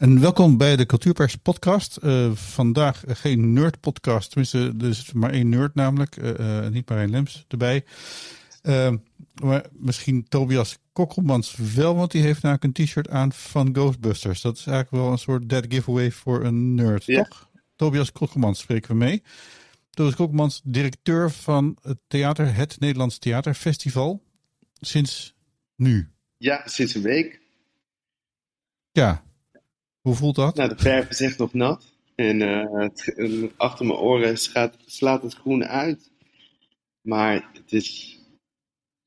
En welkom bij de Cultuurpers podcast. Uh, vandaag geen nerd podcast, tenminste er is maar één nerd namelijk, uh, niet Marijn Lems erbij. maar misschien Tobias Kokkelmans wel, want die heeft namelijk een t-shirt aan van Ghostbusters. Dat is eigenlijk wel een soort dead giveaway voor een nerd, ja. toch? Tobias Kokkelmans spreken we mee. Tobias Kokkelmans, directeur van het theater, het Nederlands Theaterfestival. Sinds nu. Ja, sinds een week. Ja, hoe voelt dat? Nou, de verf is echt nog nat. En uh, achter mijn oren slaat, slaat het groen uit. Maar het is,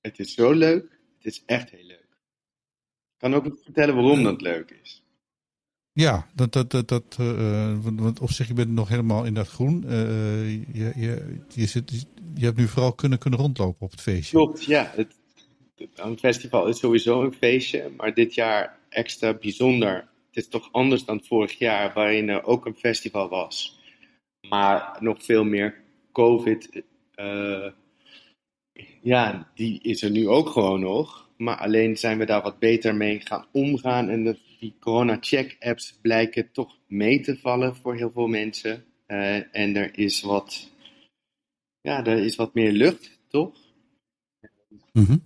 het is zo leuk. Het is echt heel leuk. Ik kan ook vertellen waarom dat leuk is. Ja, dat, dat, dat, dat, uh, want op zich, je bent nog helemaal in dat groen. Uh, je, je, je, zit, je hebt nu vooral kunnen, kunnen rondlopen op het feestje. Klopt, ja. Het, een festival is sowieso een feestje, maar dit jaar extra bijzonder het is toch anders dan vorig jaar, waarin er ook een festival was. Maar nog veel meer COVID. Uh, ja, die is er nu ook gewoon nog. Maar alleen zijn we daar wat beter mee gaan omgaan. En de, die corona-check-apps blijken toch mee te vallen voor heel veel mensen. Uh, en er is wat, ja, er is wat meer lucht, toch? Mm -hmm.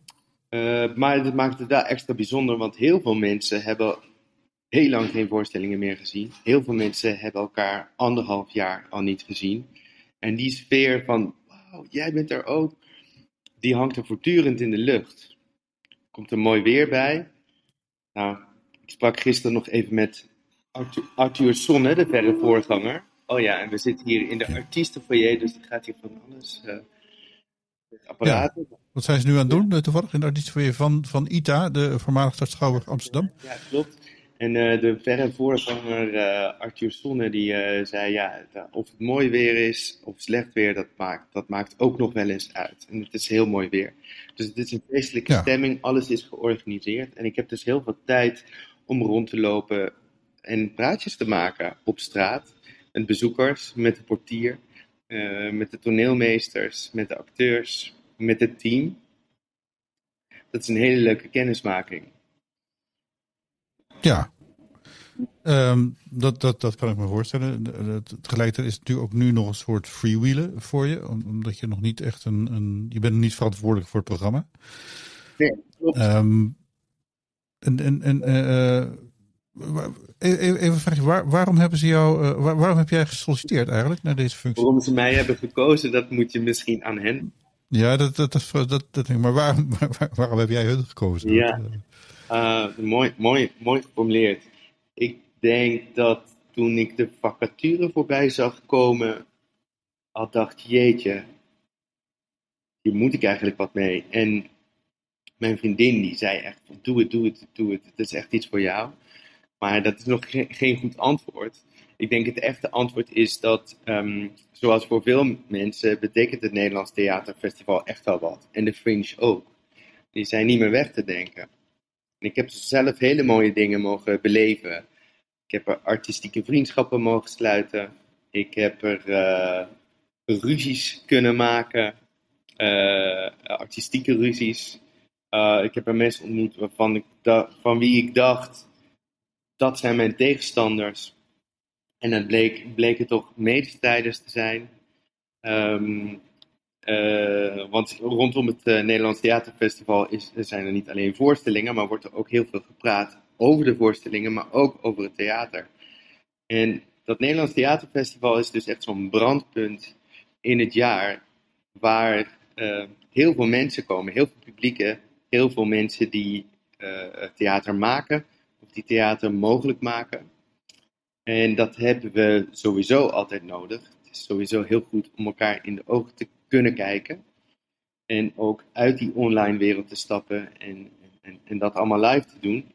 uh, maar het maakt het daar extra bijzonder, want heel veel mensen hebben heel lang geen voorstellingen meer gezien. Heel veel mensen hebben elkaar anderhalf jaar al niet gezien. En die sfeer van, wauw, jij bent er ook, die hangt er voortdurend in de lucht. Komt er mooi weer bij. Nou, ik sprak gisteren nog even met Arthur, Arthur Sonne, de verre voorganger. Oh ja, en we zitten hier in de artiestenfoyer, dus er gaat hier van alles. Uh, apparaten. Wat zijn ze nu aan het doen, eh, toevallig, in de artiestenfoyer van, van ITA, de voormalige stad Schouwburg Amsterdam? Ja, klopt. En uh, de verre voorganger uh, Arthur Sonne die uh, zei ja, of het mooi weer is of slecht weer, dat maakt, dat maakt ook nog wel eens uit. En het is heel mooi weer. Dus het is een feestelijke ja. stemming, alles is georganiseerd. En ik heb dus heel veel tijd om rond te lopen en praatjes te maken op straat. Met bezoekers, met de portier, met de toneelmeesters, met de acteurs, met het team. Dat is een hele leuke kennismaking. Ja. Um, dat, dat, dat kan ik me voorstellen. Tegelijkertijd is het natuurlijk ook nu nog een soort freewheelen voor je. Omdat je nog niet echt een. een je bent niet verantwoordelijk voor het programma. Nee. Um, en en, en uh, even een vraagje. Waar, waarom hebben ze jou. Uh, waar, waarom heb jij gesolliciteerd eigenlijk naar deze functie? Waarom ze mij hebben gekozen, dat moet je misschien aan hen. Ja, dat, dat, dat, dat, dat maar waarom, waar, waarom heb jij hun gekozen? Ja. Uh, mooi, mooi, mooi geformuleerd. Ik denk dat toen ik de vacature voorbij zag komen, al dacht, jeetje, hier moet ik eigenlijk wat mee. En mijn vriendin die zei echt, doe het, doe het, doe het. Het is echt iets voor jou. Maar dat is nog ge geen goed antwoord. Ik denk het echte antwoord is dat, um, zoals voor veel mensen, betekent het Nederlands Theaterfestival echt wel wat. En de Fringe ook. Die zijn niet meer weg te denken. Ik heb zelf hele mooie dingen mogen beleven. Ik heb er artistieke vriendschappen mogen sluiten. Ik heb er uh, ruzies kunnen maken. Uh, artistieke ruzies. Uh, ik heb er mensen ontmoet waarvan ik van wie ik dacht, dat zijn mijn tegenstanders. En het bleek, bleken toch medestrijders te zijn. Um, uh, want rondom het uh, Nederlands Theaterfestival is, zijn er niet alleen voorstellingen, maar wordt er ook heel veel gepraat over de voorstellingen, maar ook over het theater. En dat Nederlands Theaterfestival is dus echt zo'n brandpunt in het jaar waar uh, heel veel mensen komen, heel veel publieken, heel veel mensen die theater maken of die theater mogelijk maken. En dat hebben we sowieso altijd nodig. Het is sowieso heel goed om elkaar in de ogen te kunnen kijken. En ook uit die online wereld te stappen en, en, en dat allemaal live te doen.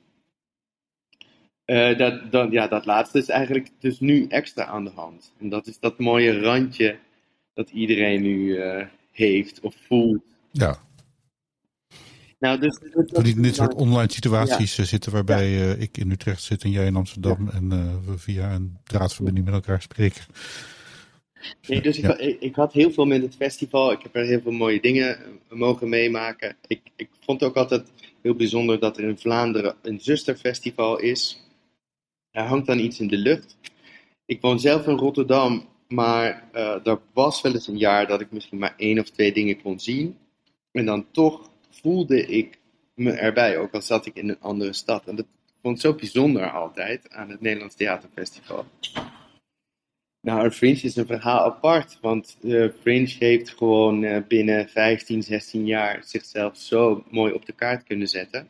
Uh, dat, dat, ja, dat laatste is eigenlijk dus nu extra aan de hand. En dat is dat mooie randje dat iedereen nu uh, heeft of voelt. Ja. Nou, dus, dat, niet in dit soort online situaties ja. zitten waarbij ja. uh, ik in Utrecht zit en jij in Amsterdam ja. en we via een draadverbinding met elkaar spreken. Nee, dus ik, ik, had heel veel met het festival. Ik heb er heel veel mooie dingen eh, mogen meemaken. Ik, ik vond ook altijd heel bijzonder dat er in Vlaanderen een zusterfestival is. er hangt dan iets in de lucht. Ik woon zelf in Rotterdam, maar uh, er was wel eens een jaar dat ik misschien maar één of twee dingen kon zien. En dan toch voelde ik me erbij, ook al zat ik in een andere stad. En dat vond ik zo bijzonder altijd aan het Nederlands Theaterfestival. Nou, Fringe is een verhaal apart, want uh, Fringe heeft gewoon uh, binnen 15, 16 jaar zichzelf zo mooi op de kaart kunnen zetten.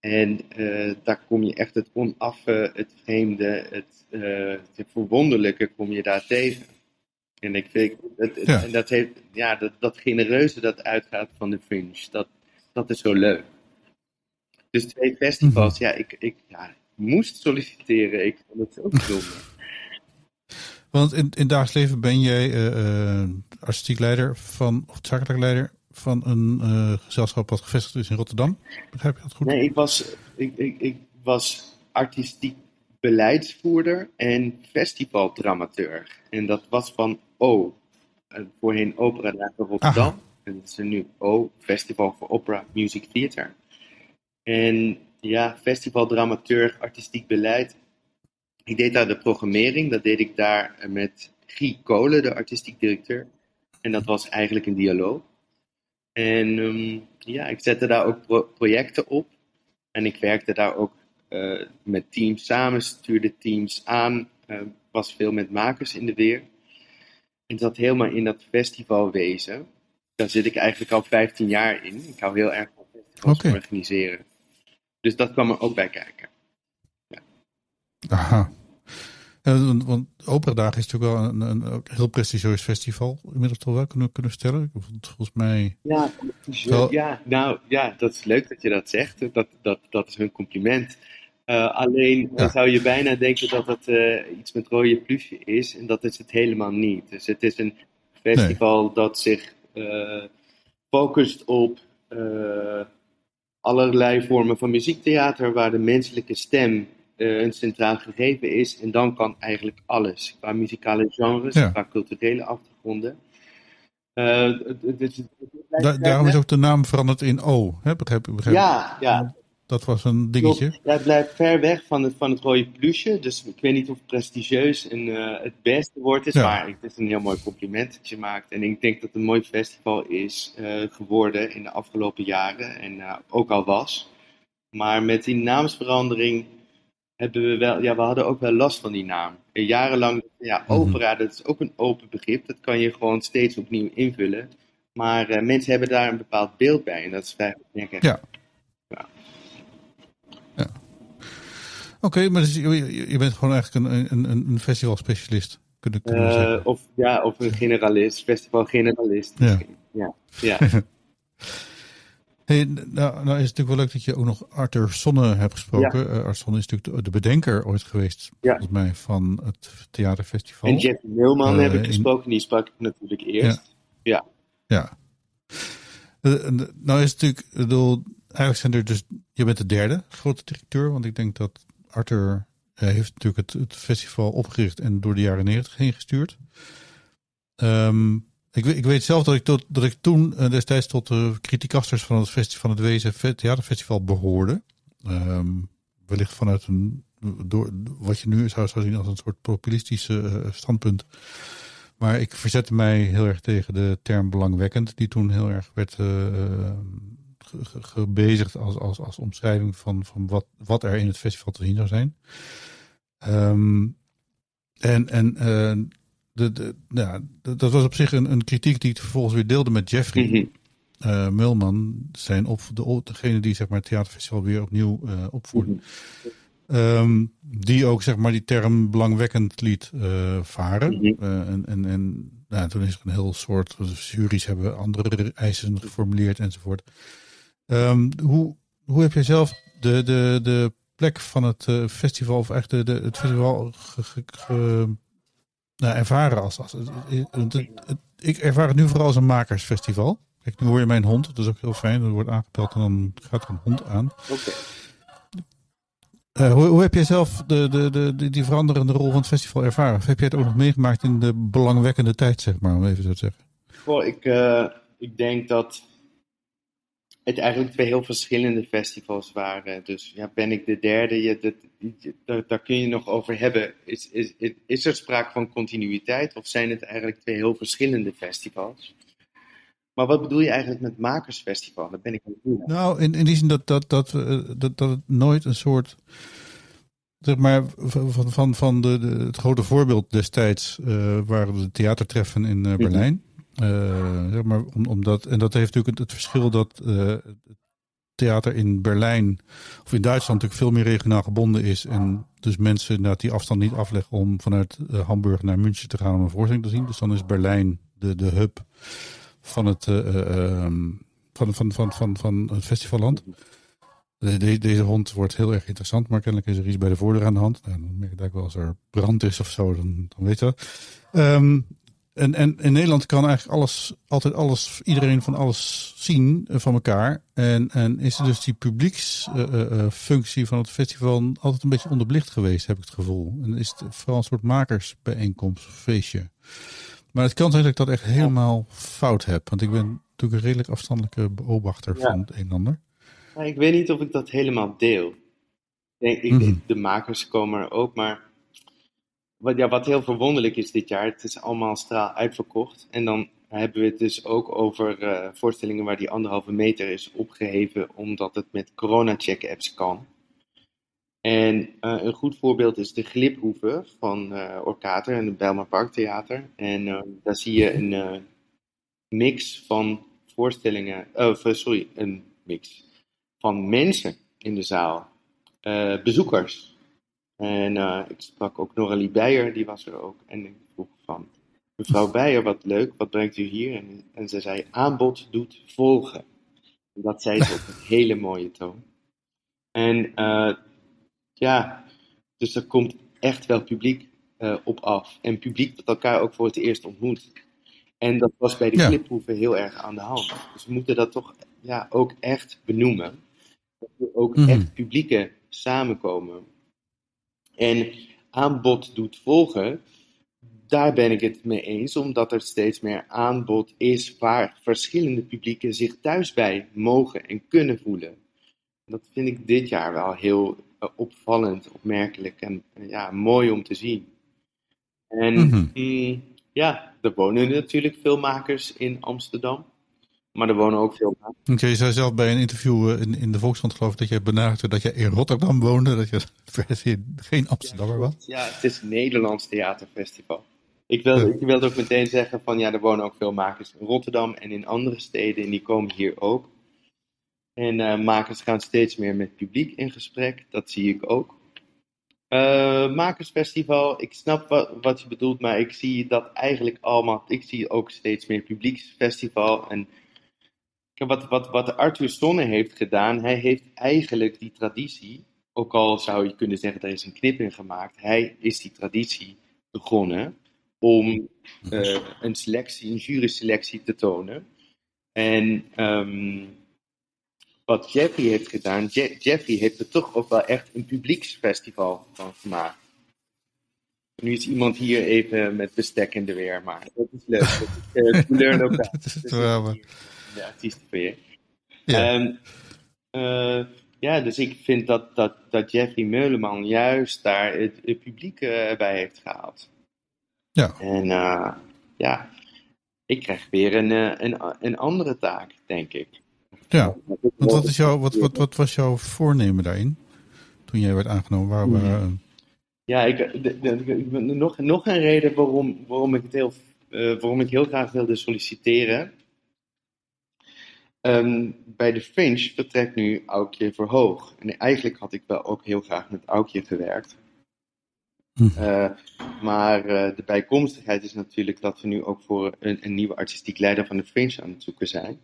En uh, daar kom je echt het onaffe, het vreemde, het, het verwonderlijke kom je daar tegen. En ik vind, het, ja. en dat, heeft, ja, dat, dat genereuze dat uitgaat van de Fringe, dat, dat is zo leuk. Dus twee festivals, mm -hmm. ja, ik, ik ja, moest solliciteren. Ik vond het zo bijzonder. Want in, in dagelijks leven ben jij uh, uh, artistiek leider van, of zakelijk leider van een uh, gezelschap wat gevestigd is in Rotterdam. Begrijp je dat goed? Nee, ik was, ik, ik, ik was artistiek beleidsvoerder en festivaldramateur. En dat was van O, voorheen Opera Dagen Rotterdam. Aha. En dat is nu O, Festival for Opera Music Theater. En ja, festivaldramateur, artistiek beleid. Ik deed daar de programmering, dat deed ik daar met Guy Kolen, de artistiek directeur. En dat was eigenlijk een dialoog. En um, ja, ik zette daar ook pro projecten op. En ik werkte daar ook uh, met teams samen, stuurde teams aan. Uh, was veel met makers in de weer. En zat helemaal in dat festivalwezen. Daar zit ik eigenlijk al 15 jaar in. Ik hou heel erg van festivals okay. organiseren. Dus dat kwam er ook bij kijken. Aha. Want Opera is natuurlijk wel een, een, een, heel prestigieus festival. Inmiddels toch wel kunnen, kunnen stellen. Volgens mij. Ja, wel... ja, nou ja, dat is leuk dat je dat zegt. Dat, dat, dat is hun compliment. Uh, alleen ja. zou je bijna denken dat het uh, iets met rode plusje is. En dat is het helemaal niet. Dus het is een festival nee. dat zich focust op allerlei vormen van muziektheater waar de menselijke stem uh, een centraal gegeven is. En dan kan eigenlijk alles, qua muzikale genres, ja. qua culturele achtergronden. Uh, dus, da daarom is ook de naam veranderd in O, hè? Begrijp, begrijp ja, ja. Dat was een dingetje. Ja, het blijft ver weg van het, van het rode plusje. Dus ik weet niet of prestigieus een, uh, het beste woord is. Ja. Maar het is een heel mooi compliment dat je maakt. En ik denk dat het een mooi festival is uh, geworden in de afgelopen jaren. En uh, ook al was. Maar met die naamsverandering hebben we wel... Ja, we hadden ook wel last van die naam. En jarenlang... Ja, opera, dat is ook een open begrip. Dat kan je gewoon steeds opnieuw invullen. Maar mensen hebben daar een bepaald beeld bij. En dat is vrij... Denk ik, ja. Oké, okay, maar dus je, je, bent gewoon eigenlijk een, een, een festivalspecialist. Kunnen, kunnen uh, of, ja, of een generalist, festivalgeneralist. Ja. ja. ja. hey, nou, nou is het natuurlijk wel leuk dat je ook nog Arthur Sonne hebt gesproken. Ja. Uh, Arthur Sonne is natuurlijk de, de bedenker ooit geweest, ja. volgens mij, van het theaterfestival. En Jeff Milman uh, heb ik gesproken, in... die sprak ik natuurlijk eerst. Ja. Ja. ja. nou is het natuurlijk, bedoel, eigenlijk zijn er dus, je bent de derde grote directeur, want ik denk dat Arthur heeft natuurlijk het, het, festival opgericht en door de jaren negentig heen gestuurd. Um, ik, ik, weet zelf dat ik, tot, dat ik toen uh, destijds tot de criticasters van het, festival, van het Wezen Theaterfestival behoorde. Um, wellicht vanuit een, door, wat je nu zou, zou zien als een soort populistische uh, standpunt. Maar ik verzette mij heel erg tegen de term belangwekkend, die toen heel erg werd gebezigd als, als, als omschrijving van, van wat, wat er in het festival te zien zou zijn. Um, en en de, de, ja, dat was op zich een, een kritiek die ik vervolgens weer deelde met Jeffrey. Mm -hmm. uh, Mulman, zijn op, de, degene die zeg maar, het theaterfestival weer opnieuw uh, opvoerde. Mm -hmm. um, die ook zeg maar, die term belangwekkend liet uh, varen. Mm -hmm. en en, en nou, toen is er een heel soort juries hebben andere eisen geformuleerd enzovoort. Um, hoe, hoe heb jij zelf de, de, de plek van het festival, of echt de, de, het festival ge, ge, ge, nou, ervaren als. als het, het, het, ik ervaar het nu vooral als een makersfestival. Kijk, nu hoor je mijn hond, dat is ook heel fijn. Er wordt aangebeld en dan gaat er een hond aan. Oké. Okay. Uh, hoe, hoe, heb jij zelf de, de, de, die veranderende rol van het festival ervaren? Of heb jij het ook nog meegemaakt in de belangwekkende tijd, zeg maar, om even zo te zeggen? Goh, ik, uh, ik denk dat het eigenlijk twee heel verschillende festivals waren. Dus ja, ben ik de derde? Je, dat, daar, daar kun je nog over hebben. Is, is, is er sprake van continuïteit of zijn het eigenlijk twee heel verschillende festivals? Maar wat bedoel je eigenlijk met makersfestival? Dat ben ik niet Nou, in, in die zin dat, dat, dat, eh, dat, dat het nooit een soort. Zeg maar, van, van, van de, de het grote voorbeeld destijds uh, waren de theatertreffen in uh, Berlijn. Uh, zeg maar, om, omdat, en dat heeft natuurlijk het, verschil dat uh, theater in Berlijn of in Duitsland natuurlijk veel meer regionaal gebonden is. En dus mensen inderdaad die afstand niet afleggen om vanuit uh, Hamburg naar München te gaan om een voorstelling te zien. Dus dan is Berlijn de, de hub van het, um, van, van, van, van, van festivalland. De, deze hond wordt heel erg interessant, maar kennelijk is er iets bij de voordeur aan de hand. Nou, dan merk ik wel als er brand is of zo, dan, dan weet je dat. En, en in Nederland kan eigenlijk alles, altijd alles, iedereen van alles zien eh, van elkaar. En, en is er dus die publieksfunctie uh, uh, van het festival altijd een beetje onderbelicht geweest, heb ik het gevoel. En is het vooral een soort makersbijeenkomst, feestje. Maar het kan zijn dat ik dat echt helemaal fout heb. Want ik ben natuurlijk een redelijk afstandelijke beobachter van het een en ander. ik weet niet of ik dat helemaal deel. Ik denk, ik, mm de makers komen er ook, maar wat, ja, wat heel verwonderlijk is dit jaar, het is allemaal straal uitverkocht. En dan hebben we het dus ook over uh, voorstellingen waar die anderhalve meter is opgeheven, omdat het met corona-check-apps kan. En uh, een goed voorbeeld is de Gliphoeve van uh, Orkater en het Bijlmer Parktheater. En daar zie je een mix van voorstellingen, sorry, een mix van mensen in de zaal, bezoekers. En uh, ik sprak ook Noralie Beijer, die was er ook. En ik vroeg van, mevrouw Beijer, wat leuk, wat brengt u hier? En, en ze zei, aanbod doet volgen. En dat zei ze op een hele mooie toon. En uh, ja, dus er komt echt wel publiek uh, op af. En publiek dat elkaar ook voor het eerst ontmoet. En dat was bij de ja. cliphoeven heel erg aan de hand. Dus we moeten dat toch ja, ook echt benoemen. Dat er ook mm -hmm. echt publieken samenkomen en aanbod doet volgen, daar ben ik het mee eens, omdat er steeds meer aanbod is waar verschillende publieken zich thuis bij mogen en kunnen voelen. Dat vind ik dit jaar wel heel uh, opvallend, opmerkelijk en uh, ja, mooi om te zien. En mm -hmm. mm, ja, er wonen natuurlijk veel makers in Amsterdam. Maar er wonen ook veel mensen. Okay, je zei zelf bij een interview eh, in, in de Volkskrant geloof ik dat je benadrukte dat je in Rotterdam woonde. Dat je geen Amsterdammer was. Ja, het is een Nederlands theaterfestival. Ik wilde, ik wilde ook meteen zeggen van ja, er wonen ook veel makers in Rotterdam en in andere steden. En die komen hier ook. En uh, makers gaan steeds meer met publiek in gesprek. Dat zie ik ook. Uh, makersfestival, ik snap wat, wat, je bedoelt, maar ik zie dat eigenlijk allemaal. Ik zie ook steeds meer publieksfestival. En wat, wat, wat Arthur Sonne heeft gedaan, hij heeft eigenlijk die traditie, ook al zou je kunnen zeggen, er is een knip in gemaakt, hij is die traditie begonnen om uh, een selectie, een juryselectie te tonen. En um, wat Jeffrey heeft gedaan, Je Jeffrey heeft er toch ook wel echt een publieksfestival van gemaakt. Nu is iemand hier even met bestek in de weer, maar dat is leuk. Dat is uh, couleur lokaal. dat de. Ja. Um, uh, ja, dus ik vind dat, dat, dat Jeffrey Meuleman juist daar het, het publiek uh, bij heeft gehaald. Ja. En uh, ja, ik krijg weer een, een, een andere taak, denk ik. Ja, want wat, is jouw, wat, wat, wat was jouw voornemen daarin? Toen jij werd aangenomen? Waar, waar, ja, ik, de, de, nog, nog een reden waarom, waarom, ik het heel, waarom ik heel graag wilde solliciteren Um, bij de Fringe vertrekt nu Aukje Verhoog. En eigenlijk had ik wel ook heel graag met Aukje gewerkt. Hm. Uh, maar uh, de bijkomstigheid is natuurlijk dat we nu ook voor een, een, nieuwe artistiek leider van de Fringe aan het zoeken zijn.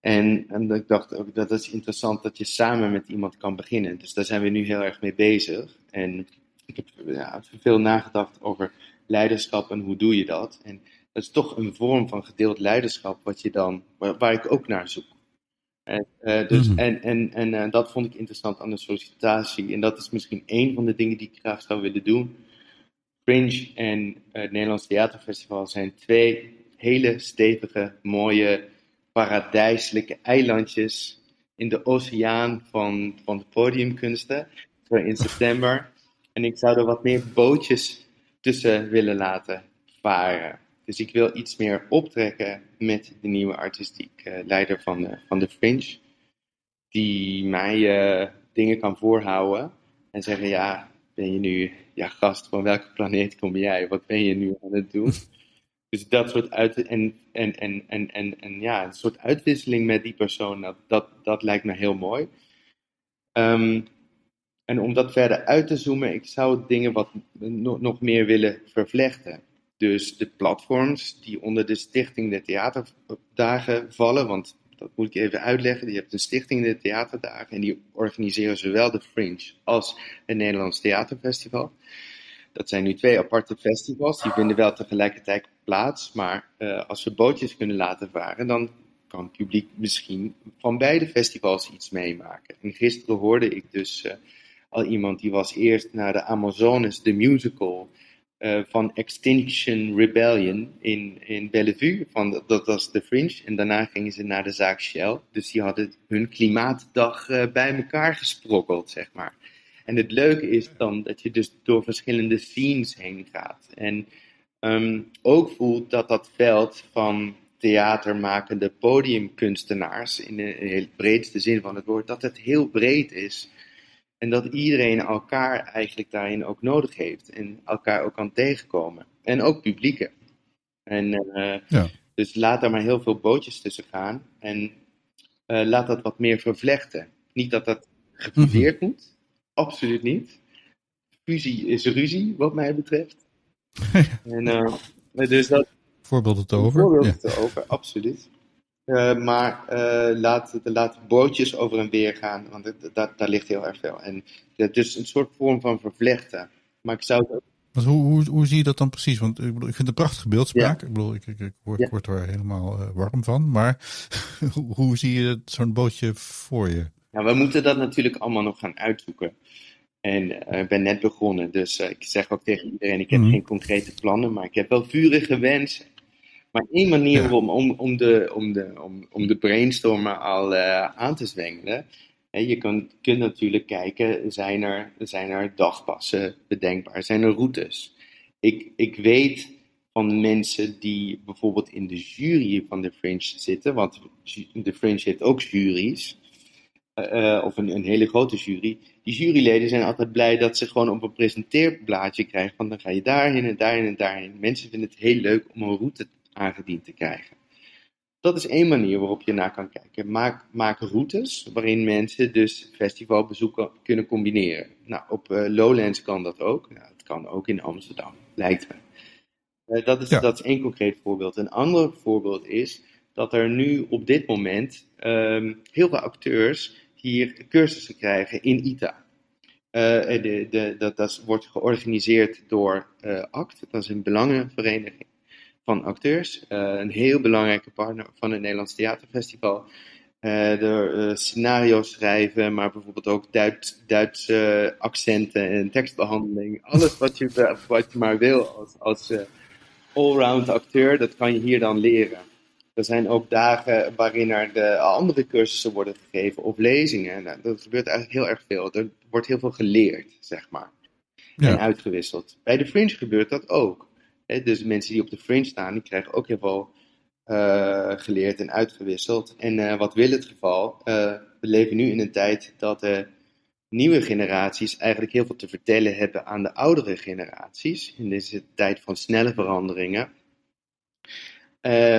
En, en ik dacht ook dat is interessant dat je samen met iemand kan beginnen. Dus daar zijn we nu heel erg mee bezig. En ik heb ja, veel nagedacht over leiderschap en hoe doe je dat. En dat is toch een vorm van gedeeld leiderschap wat je dan, waar, ik ook naar zoek. En, uh, dus, mm en, en, en uh, dat vond ik interessant aan de sollicitatie. En dat is misschien één van de dingen die ik graag zou willen doen. Fringe en uh, het Nederlands Theaterfestival zijn twee hele stevige, mooie paradijselijke eilandjes in de oceaan van, van de podiumkunsten. Zo in september. En ik zou er wat meer bootjes tussen willen laten varen. Dus ik wil iets meer optrekken met de nieuwe artistiek eh, leider van de, van de Fringe. Die mij eh, dingen kan voorhouden en zeggen: Ja, ben je nu, ja, gast, van welke planeet kom jij? Wat ben je nu aan het doen? Dus dat soort uit en, en, en, en, en, en ja, een soort uitwisseling met die persoon, dat, dat, dat lijkt me heel mooi. Ehm, en om dat verder uit te zoomen, ik zou dingen wat nog, nog meer willen vervlechten. Dus de platforms die onder de Stichting de Theaterdagen vallen, want dat moet ik even uitleggen. Je hebt een Stichting de Theaterdagen en die organiseren zowel de Fringe als het Nederlands Theaterfestival. Dat zijn nu twee aparte festivals, die vinden wel tegelijkertijd plaats. Maar uh, als we bootjes kunnen laten varen, dan kan het publiek misschien van beide festivals iets meemaken. En gisteren hoorde ik dus uh, al iemand die was eerst naar de Amazones, de musical. Uh, van Extinction Rebellion in, in Bellevue. Van, dat was de Fringe. En daarna gingen ze naar de zaak Shell. Dus die hadden hun klimaatdag uh, bij elkaar gesprokkeld, zeg maar. En het leuke is dan dat je dus door verschillende scenes heen gaat. En um, ook voelt dat dat veld van theatermakende podiumkunstenaars, in in de breedste zin van het woord, dat het heel breed is. En dat iedereen elkaar eigenlijk daarin ook nodig heeft. En elkaar ook kan tegenkomen. En ook publieken. En uh, ja. dus laat daar maar heel veel bootjes tussen gaan. En uh, laat dat wat meer vervlechten. Niet dat dat gefuseerd mm -hmm. moet. Absoluut niet. Fusie is ruzie, wat mij betreft. en, uh, dus dat, voorbeeld het over. Voorbeeld ja. het over, absoluut. Uh, maar uh, laat, laat bootjes over en weer gaan, want het, dat, daar ligt heel erg veel. En is een soort vorm van vervlechten. Maar ik zou hoe, hoe, hoe zie je dat dan precies? Want ik, bedoel, ik vind het een prachtige beeldspraak. Ja. Ik bedoel, ik, ik, ik word, ja. word er helemaal uh, warm van. Maar hoe, hoe zie je zo'n bootje voor je? Nou, we moeten dat natuurlijk allemaal nog gaan uitzoeken. En uh, ik ben net begonnen, dus uh, ik zeg ook tegen iedereen, ik heb mm -hmm. geen concrete plannen, maar ik heb wel vurige wensen. Maar één manier ja. om, om, om, de, om, de, om, om de brainstormer al uh, aan te zwengelen, hè, je kan, kunt natuurlijk kijken, zijn er, zijn er dagpassen bedenkbaar, zijn er routes? Ik, ik weet van mensen die bijvoorbeeld in de jury van de Fringe zitten, want de Fringe heeft ook juries, uh, of een, een, hele grote jury. Die juryleden zijn altijd blij dat ze gewoon op een presenteerblaadje krijgen van dan ga je daarheen en daarheen en daarheen. Mensen vinden het heel leuk om een route aangediend te krijgen. Dat is één manier waarop je naar kan kijken. Maak, maak routes waarin mensen dus festivalbezoeken kunnen combineren. Nou, op uh, Lowlands kan dat ook. Nou, het kan ook in Amsterdam, lijkt me. Uh, dat, is, ja. dat is één concreet voorbeeld. Een ander voorbeeld is dat er nu op dit moment um, heel veel acteurs hier cursussen krijgen in ITA. Uh, de, de, dat, dat, wordt georganiseerd door ACT, dat is een belangenvereniging van acteurs. Uh, een heel belangrijke partner van het Nederlands Theaterfestival. de scenario's schrijven, maar bijvoorbeeld ook Duits, Duitse accenten en tekstbehandeling. Alles wat je, wat je maar wil als, als allround acteur, dat kan je hier dan leren. Er zijn ook dagen waarin er de andere cursussen worden gegeven of lezingen. Nou, dat gebeurt eigenlijk heel erg veel. Er wordt heel veel geleerd, zeg maar. Ja. En uitgewisseld. Bij de Fringe gebeurt dat ook. Dus mensen die op de Fringe staan, die krijgen ook heel veel uh, geleerd en uitgewisseld. En uh, wat wil het geval? Uh, we leven nu in een tijd dat de nieuwe generaties eigenlijk heel veel te vertellen hebben aan de oudere generaties. In deze tijd van snelle veranderingen.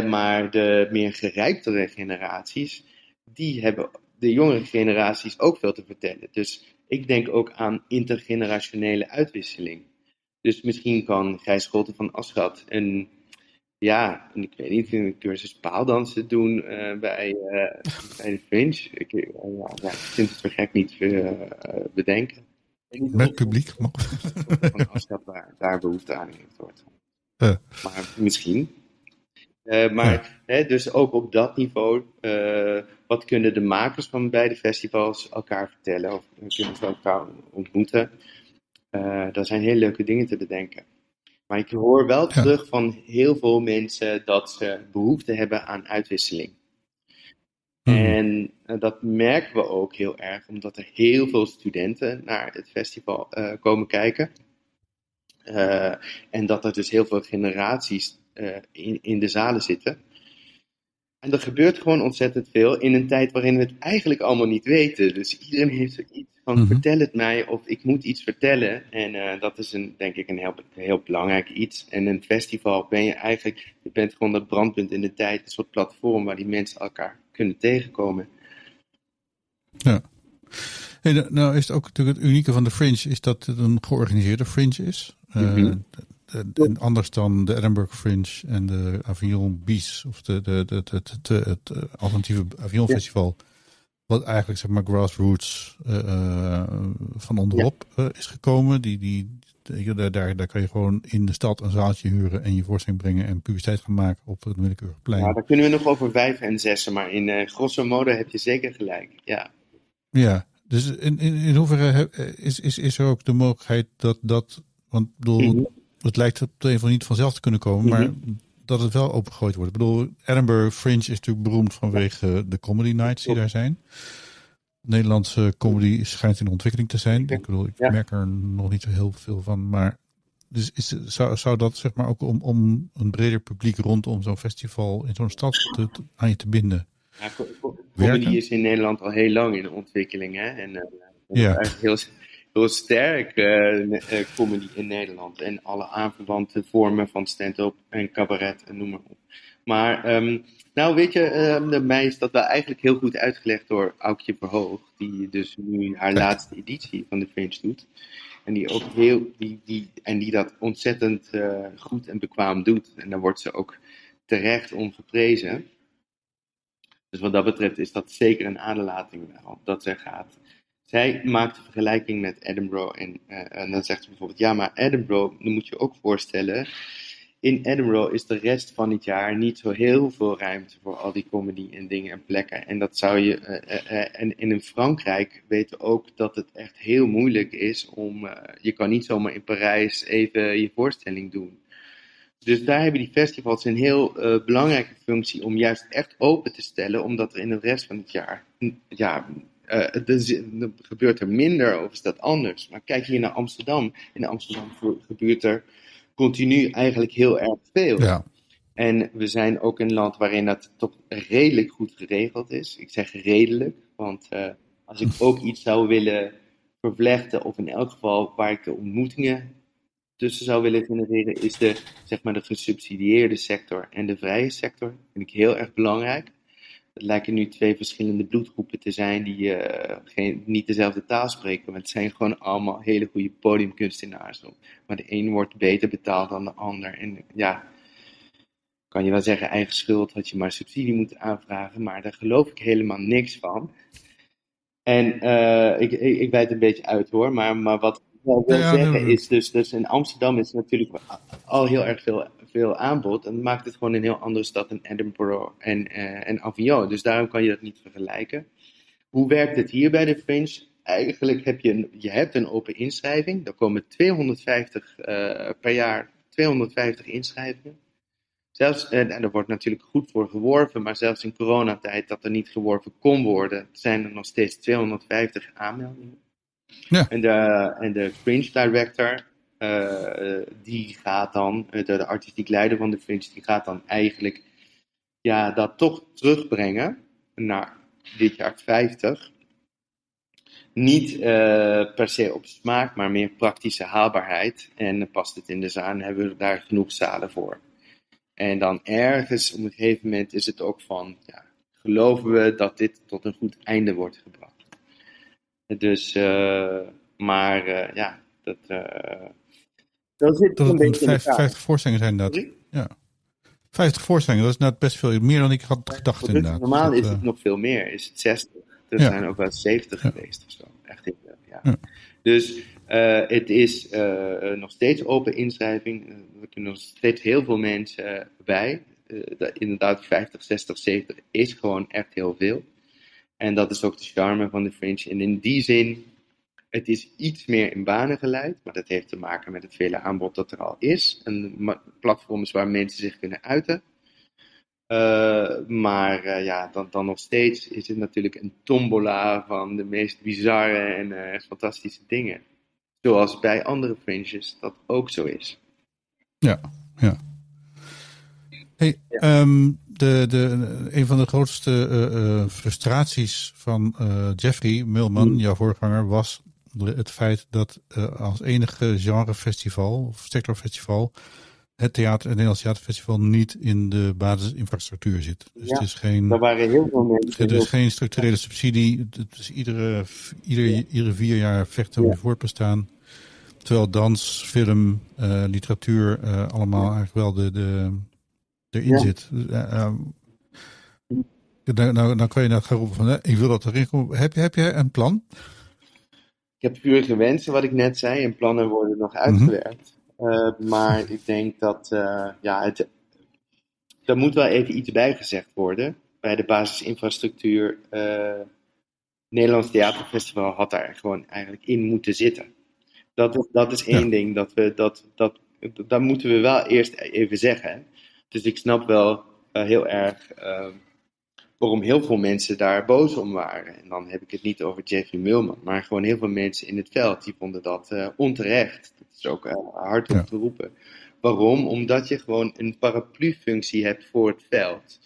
Maar de meer gerijptere generaties, die hebben de jongere generaties ook veel te vertellen. Dus ik denk ook aan intergenerationele uitwisseling. Dus misschien kan Gijs Scholten van Aschat een, ja, ik weet niet, een cursus paaldansen doen uh, bij, uh, bij de Fringe. Ik, ja, ja, ik vind het vergek niet bedenken. Met publiek? Van Aschat daar, daar behoefte aan heeft. Maar misschien. Maar hè, dus ook op dat niveau, wat kunnen de makers van beide festivals elkaar vertellen of kunnen ze elkaar ontmoeten? Uh, daar zijn hele leuke dingen te bedenken. Maar ik hoor wel ja. terug van heel veel mensen dat ze behoefte hebben aan uitwisseling. Hmm. En eh, dat merken we ook heel erg, omdat er heel veel studenten naar het festival eh, komen kijken. En dat er dus heel veel generaties in, in de zalen zitten. En er gebeurt gewoon ontzettend veel in een tijd waarin we het eigenlijk allemaal niet weten. Dus iedereen heeft zoiets van: Mhm. vertel het mij of ik moet iets vertellen. En eh, dat is een, denk ik een heel, heel belangrijk iets. En een festival ben je eigenlijk, je bent gewoon dat brandpunt in de tijd, een soort platform waar die mensen elkaar kunnen tegenkomen. Hey, nou- nou is het ook natuurlijk het unieke van de Fringe is dat het een georganiseerde Fringe is. Eh, Mhm. En anders dan de Edinburgh Fringe en de Avignon Bies of de, de, de, de- het eh, alternatieve Avignon Ja. Festival. Wat eigenlijk zeg maar grassroots eh, eh, van onderop eh, is gekomen. Die, die, die- daar, daar, daar kan je gewoon in de stad een zaaltje huren en je voorstelling brengen en publiciteit gaan maken op het willekeurige plein. Nou, daar kunnen we nog over vijven en zessen, maar in eh grosso modo heb je zeker gelijk. Ja. Ja, dus in, in, in hoeverre is, is, is er ook de mogelijkheid dat dat. Want bedoel, Mhm. Het lijkt op de een of andere niet vanzelf te kunnen komen, maar dat het wel opengegooid wordt. Ik bedoel, Edinburgh Fringe is natuurlijk beroemd vanwege de comedy nights die daar zijn. Nederlandse comedy schijnt in ontwikkeling te zijn. Ik bedoel, ik Ja. merk er nog niet zo heel veel van, maar. Dus is, zou, zou dat zeg maar ook om, om een breder publiek rondom zo'n festival in zo'n stad te- te- aan je te binden? Ja, Werken? comedy is in Nederland al heel lang in ontwikkeling. Hè? En eh, Ja. eigenlijk heel, heel sterk eh, eh, comedy in Nederland. En alle aanverwante vormen van stand-up en cabaret en noem maar op. Maar, ehm, nou weet je, de mij is dat wel eigenlijk heel goed uitgelegd door Aukje Verhoog. Die dus nu haar laatste editie van de Fringe doet. En die ook heel, die, die, en die dat ontzettend eh, goed en bekwaam doet. En daar wordt ze ook terecht om geprezen. Dus wat dat betreft is dat zeker een aderlating wel, dat zij gaat. Zij maakt de vergelijking met Edinburgh en, eh, en dan zegt ze bijvoorbeeld, ja, maar Edinburgh, dan moet je ook voorstellen, in Edinburgh is de rest van het jaar niet zo heel veel ruimte voor al die comedy en dingen en plekken. En dat zou je, eh, eh, en, in Frankrijk weten ook dat het echt heel moeilijk is om, je kan niet zomaar in Parijs even je voorstelling doen. Dus daar hebben die festivals een heel belangrijke functie om juist echt open te stellen, omdat er in de rest van het jaar, ja, er gebeurt er minder of is dat anders. Maar kijk hier naar Amsterdam. In Amsterdam ge- gebeurt er continu eigenlijk heel erg veel. Ja, En we zijn ook een land waarin dat toch redelijk goed geregeld is. Ik zeg redelijk, want eh, als ik ook iets zou willen vervlechten, of in elk geval waar ik de ontmoetingen tussen zou willen genereren, is de, zeg maar, de gesubsidieerde sector en de vrije sector. vind ik heel erg belangrijk. Het lijken nu twee verschillende bloedgroepen te zijn die eh, geen, niet dezelfde taal spreken. Maar het zijn gewoon allemaal hele goede podiumkunstenaars. Maar de een wordt beter betaald dan de ander. En ja, kan je wel zeggen, eigen schuld had je maar subsidie moeten aanvragen. Maar daar geloof ik helemaal niks van. En eh, ik, ik, ik wijd een beetje uit hoor. Maar, maar wat ik wel wil Ja, zeggen is dus, dus in Amsterdam is natuurlijk al heel erg veel, veel aanbod. En dat maakt het gewoon een heel andere stad dan Edinburgh en, eh, en Avignon. Dus daarom kan je dat niet vergelijken. Hoe werkt het hier bij de Fringe? Eigenlijk heb je een, je hebt een open inschrijving. Er komen 250 eh, per jaar 250 inschrijvingen. Zelfs, en, er wordt natuurlijk goed voor geworven, maar zelfs in coronatijd dat er niet geworven kon worden, zijn er nog steeds 250 aanmeldingen. Ja. En, de, en de Fringe Director, die gaat dan, eh, de, de artistiek leider van de Fringe, die gaat dan eigenlijk ja, dat toch terugbrengen naar dit jaar 50. Niet eh, per se op smaak, maar meer praktische haalbaarheid. En past het in de zaal en hebben we daar genoeg zalen voor. En dan ergens op een gegeven moment is het ook van, ja, geloven we dat dit tot een goed einde wordt gebracht. Dus, eh, maar eh, ja, dat, eh dat zit dat een het beetje in 50, elkaar. 50 voorstellingen zijn. Sorry? Ja. 50 voorstellingen, dat is net best veel. Meer dan ik had gedacht Dus inderdaad. normaal Dat, is eh, het nog veel meer, is het 60. Er Ja. zijn ook wel 70 Ja. geweest of zo. Echt heel ja. Dus eh, het is eh, nog steeds open inschrijving. Eh, er kunnen nog steeds heel veel mensen eh, bij. Eh, dat- inderdaad, 50, 60, 70 is gewoon echt heel veel. En dat is ook de charme van de Fringe. En in die zin, het is iets meer in banen geleid. Maar dat heeft te maken met het vele aanbod dat er al is. En platforms waar mensen zich kunnen uiten. maar ja, dan, dan nog steeds is het natuurlijk een tombola van de meest bizarre en fantastische dingen. Zoals bij andere fringes dat ook zo is. Ja, ja. Hey, ehm, de, de, een van de grootste frustraties van Jeffrey Milman, mm. jouw voorganger, was het feit dat als enige genrefestival of sectorfestival het, theater, het Nederlands Theaterfestival niet in de basisinfrastructuur zit. Dus ja, het is geen, er waren heel veel mensen. Er is geen structurele subsidie. Het is iedere, ieder, ja. iedere vier jaar vechten om ja. voortbestaan. Terwijl dans, film, uh, literatuur uh, allemaal eigenlijk wel de, de, erin zit. Uh, nou, nou, nou kan je nou gaan roepen van, ik wil dat erin komen. Heb, heb jij een plan? Ik heb pure wensen, wat ik net zei. En plannen worden nog uitgewerkt. Mm -hmm. maar ik denk dat, ja, het, er moet wel even iets bijgezegd worden. Bij de basisinfrastructuur. Nederlands Theaterfestival had daar gewoon eigenlijk in moeten zitten. Dat is, dat is één ding. Dat we, dat, dat, dat moeten we wel eerst even zeggen. Dus ik snap wel heel erg uh, waarom heel veel mensen daar boos om waren. En dan heb ik het niet over Jeffrey Mulman, maar gewoon heel veel mensen in het veld die vonden dat uh, onterecht. Dat is ook hard om ja. te roepen. Waarom? Omdat je gewoon een paraplu-functie hebt voor het veld.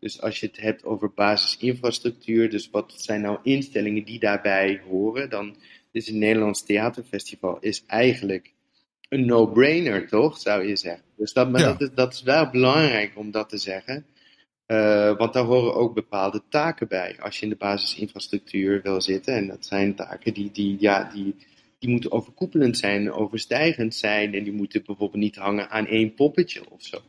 Dus als je het hebt over basisinfrastructuur, dus wat zijn nou instellingen die daarbij horen, dan is het Nederlands Theaterfestival is eigenlijk een no-brainer, toch? Zou je zeggen. Dus dat, maar dat, is, dat is wel belangrijk om dat te zeggen. Uh, want daar horen ook bepaalde taken bij. Als je in de basisinfrastructuur wil zitten. En dat zijn taken die, die, ja, die, die moeten overkoepelend zijn, overstijgend zijn. En die moeten bijvoorbeeld niet hangen aan één poppetje of zo.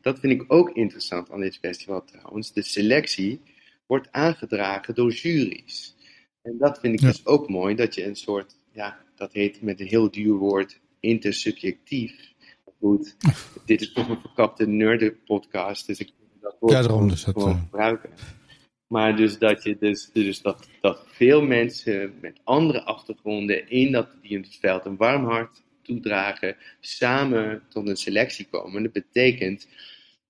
Dat vind ik ook interessant aan dit festival trouwens. De selectie wordt aangedragen door juries. En dat vind ik ja. dus ook mooi, dat je een soort, ja, dat heet met een heel duur woord, intersubjectief. Goed, dit is toch een verkapte nerden-podcast, dus ik dat woord ja, daarom dus gewoon gebruiken. Maar dus dat je dus, dus dat, dat veel mensen met andere achtergronden in dat die in het veld een warm hart toedragen, samen tot een selectie komen. Dat betekent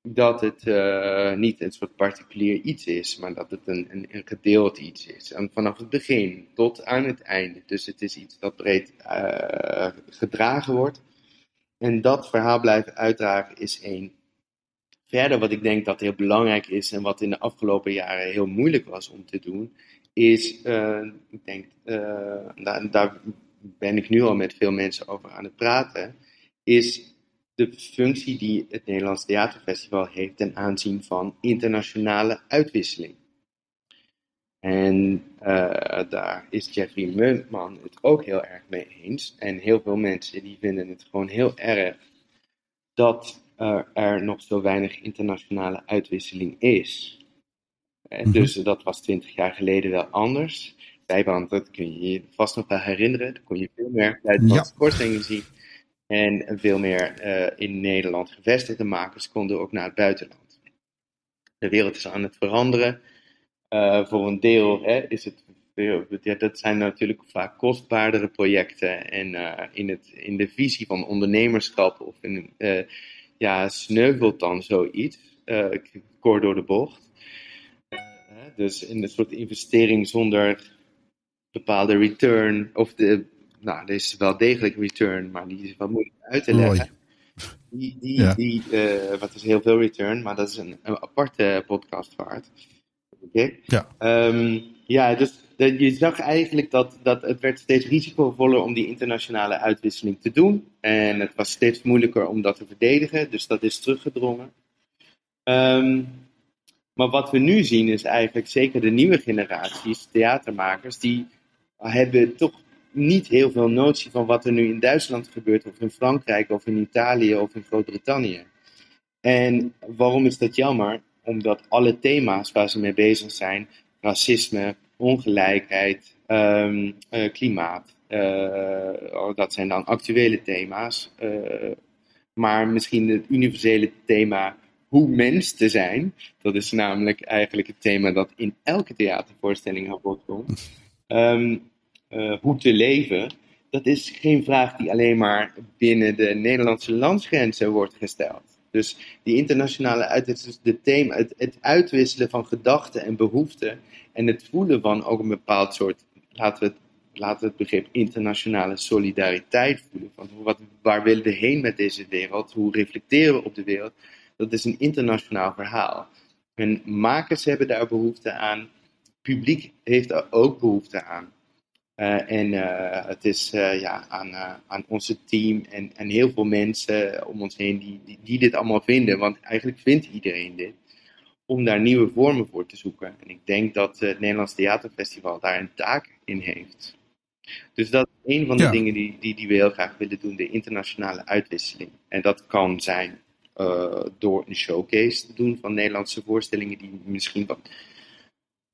dat het uh, niet een soort particulier iets is, maar dat het een, een, een, gedeeld iets is. En vanaf het begin tot aan het einde. Dus het is iets dat breed uh, gedragen wordt. En dat verhaal blijven uitdragen is één. Verder, wat ik denk dat heel belangrijk is en wat in de afgelopen jaren heel moeilijk was om te doen, is, uh, ik denk, daar, daar ben ik nu al met veel mensen over aan het praten, is de functie die het Nederlands Theaterfestival heeft ten aanzien van internationale uitwisseling. En uh, daar is Jeffrey Muntman het ook heel erg mee eens. En heel veel mensen die vinden het gewoon heel erg dat er nog zo weinig internationale uitwisseling is. En mm Dus dat was twintig jaar geleden wel anders. Bijband, dat kun je je vast nog wel herinneren. Dan kon je veel meer uit ja. zien. En veel meer uh, in Nederland gevestigde makers konden ook naar het buitenland. De wereld is aan het veranderen. Uh, voor een deel hè, is het. Ja, dat zijn natuurlijk vaak kostbaardere projecten. En uh, in, het, in de visie van ondernemerschap of in, ja, sneuvelt dan zoiets. kort door de bocht. dus in een soort investering zonder bepaalde return. Of de nou, er is wel degelijk return, maar die is wat moeilijk uit te leggen. Die, die, ja. die uh, wat is heel veel return, maar dat is een, een aparte podcast waard. Okay. Ja. Um, ja, dus je zag eigenlijk dat, dat het werd steeds risicovoller om die internationale uitwisseling te doen. En het was steeds moeilijker om dat te verdedigen, dus dat is teruggedrongen. Um, maar wat we nu zien is eigenlijk zeker de nieuwe generaties theatermakers, die hebben toch niet heel veel notie van wat er nu in Duitsland gebeurt, of in Frankrijk, of in Italië, of in Groot-Brittannië. En waarom is dat jammer? Omdat alle thema's waar ze mee bezig zijn, racisme, ongelijkheid, um, uh, klimaat, uh, dat zijn dan actuele thema's. Uh, maar misschien het universele thema hoe mens te zijn, dat is namelijk eigenlijk het thema dat in elke theatervoorstelling aan bod komt. Um, uh, hoe te leven, dat is geen vraag die alleen maar binnen de Nederlandse landsgrenzen wordt gesteld. Dus die internationale uitwisseling, de thema, het, het uitwisselen van gedachten en behoeften en het voelen van ook een bepaald soort, laten we het, laten we het begrip internationale solidariteit voelen. Van wat, waar willen we heen met deze wereld? Hoe reflecteren we op de wereld? Dat is een internationaal verhaal. En makers hebben daar behoefte aan. Publiek heeft daar ook behoefte aan. Uh, en uh, het is uh, ja, aan, aan onze team en, en heel veel mensen om ons heen die, die, die, dit allemaal vinden. Want eigenlijk vindt iedereen dit. Om daar nieuwe vormen voor te zoeken. En ik denk dat het Nederlands Theaterfestival daar een taak in heeft. Dus dat is een van de ja. dingen die, die, die we heel graag willen doen. De internationale uitwisseling. En dat kan zijn door een showcase te doen van Nederlandse voorstellingen die misschien wat...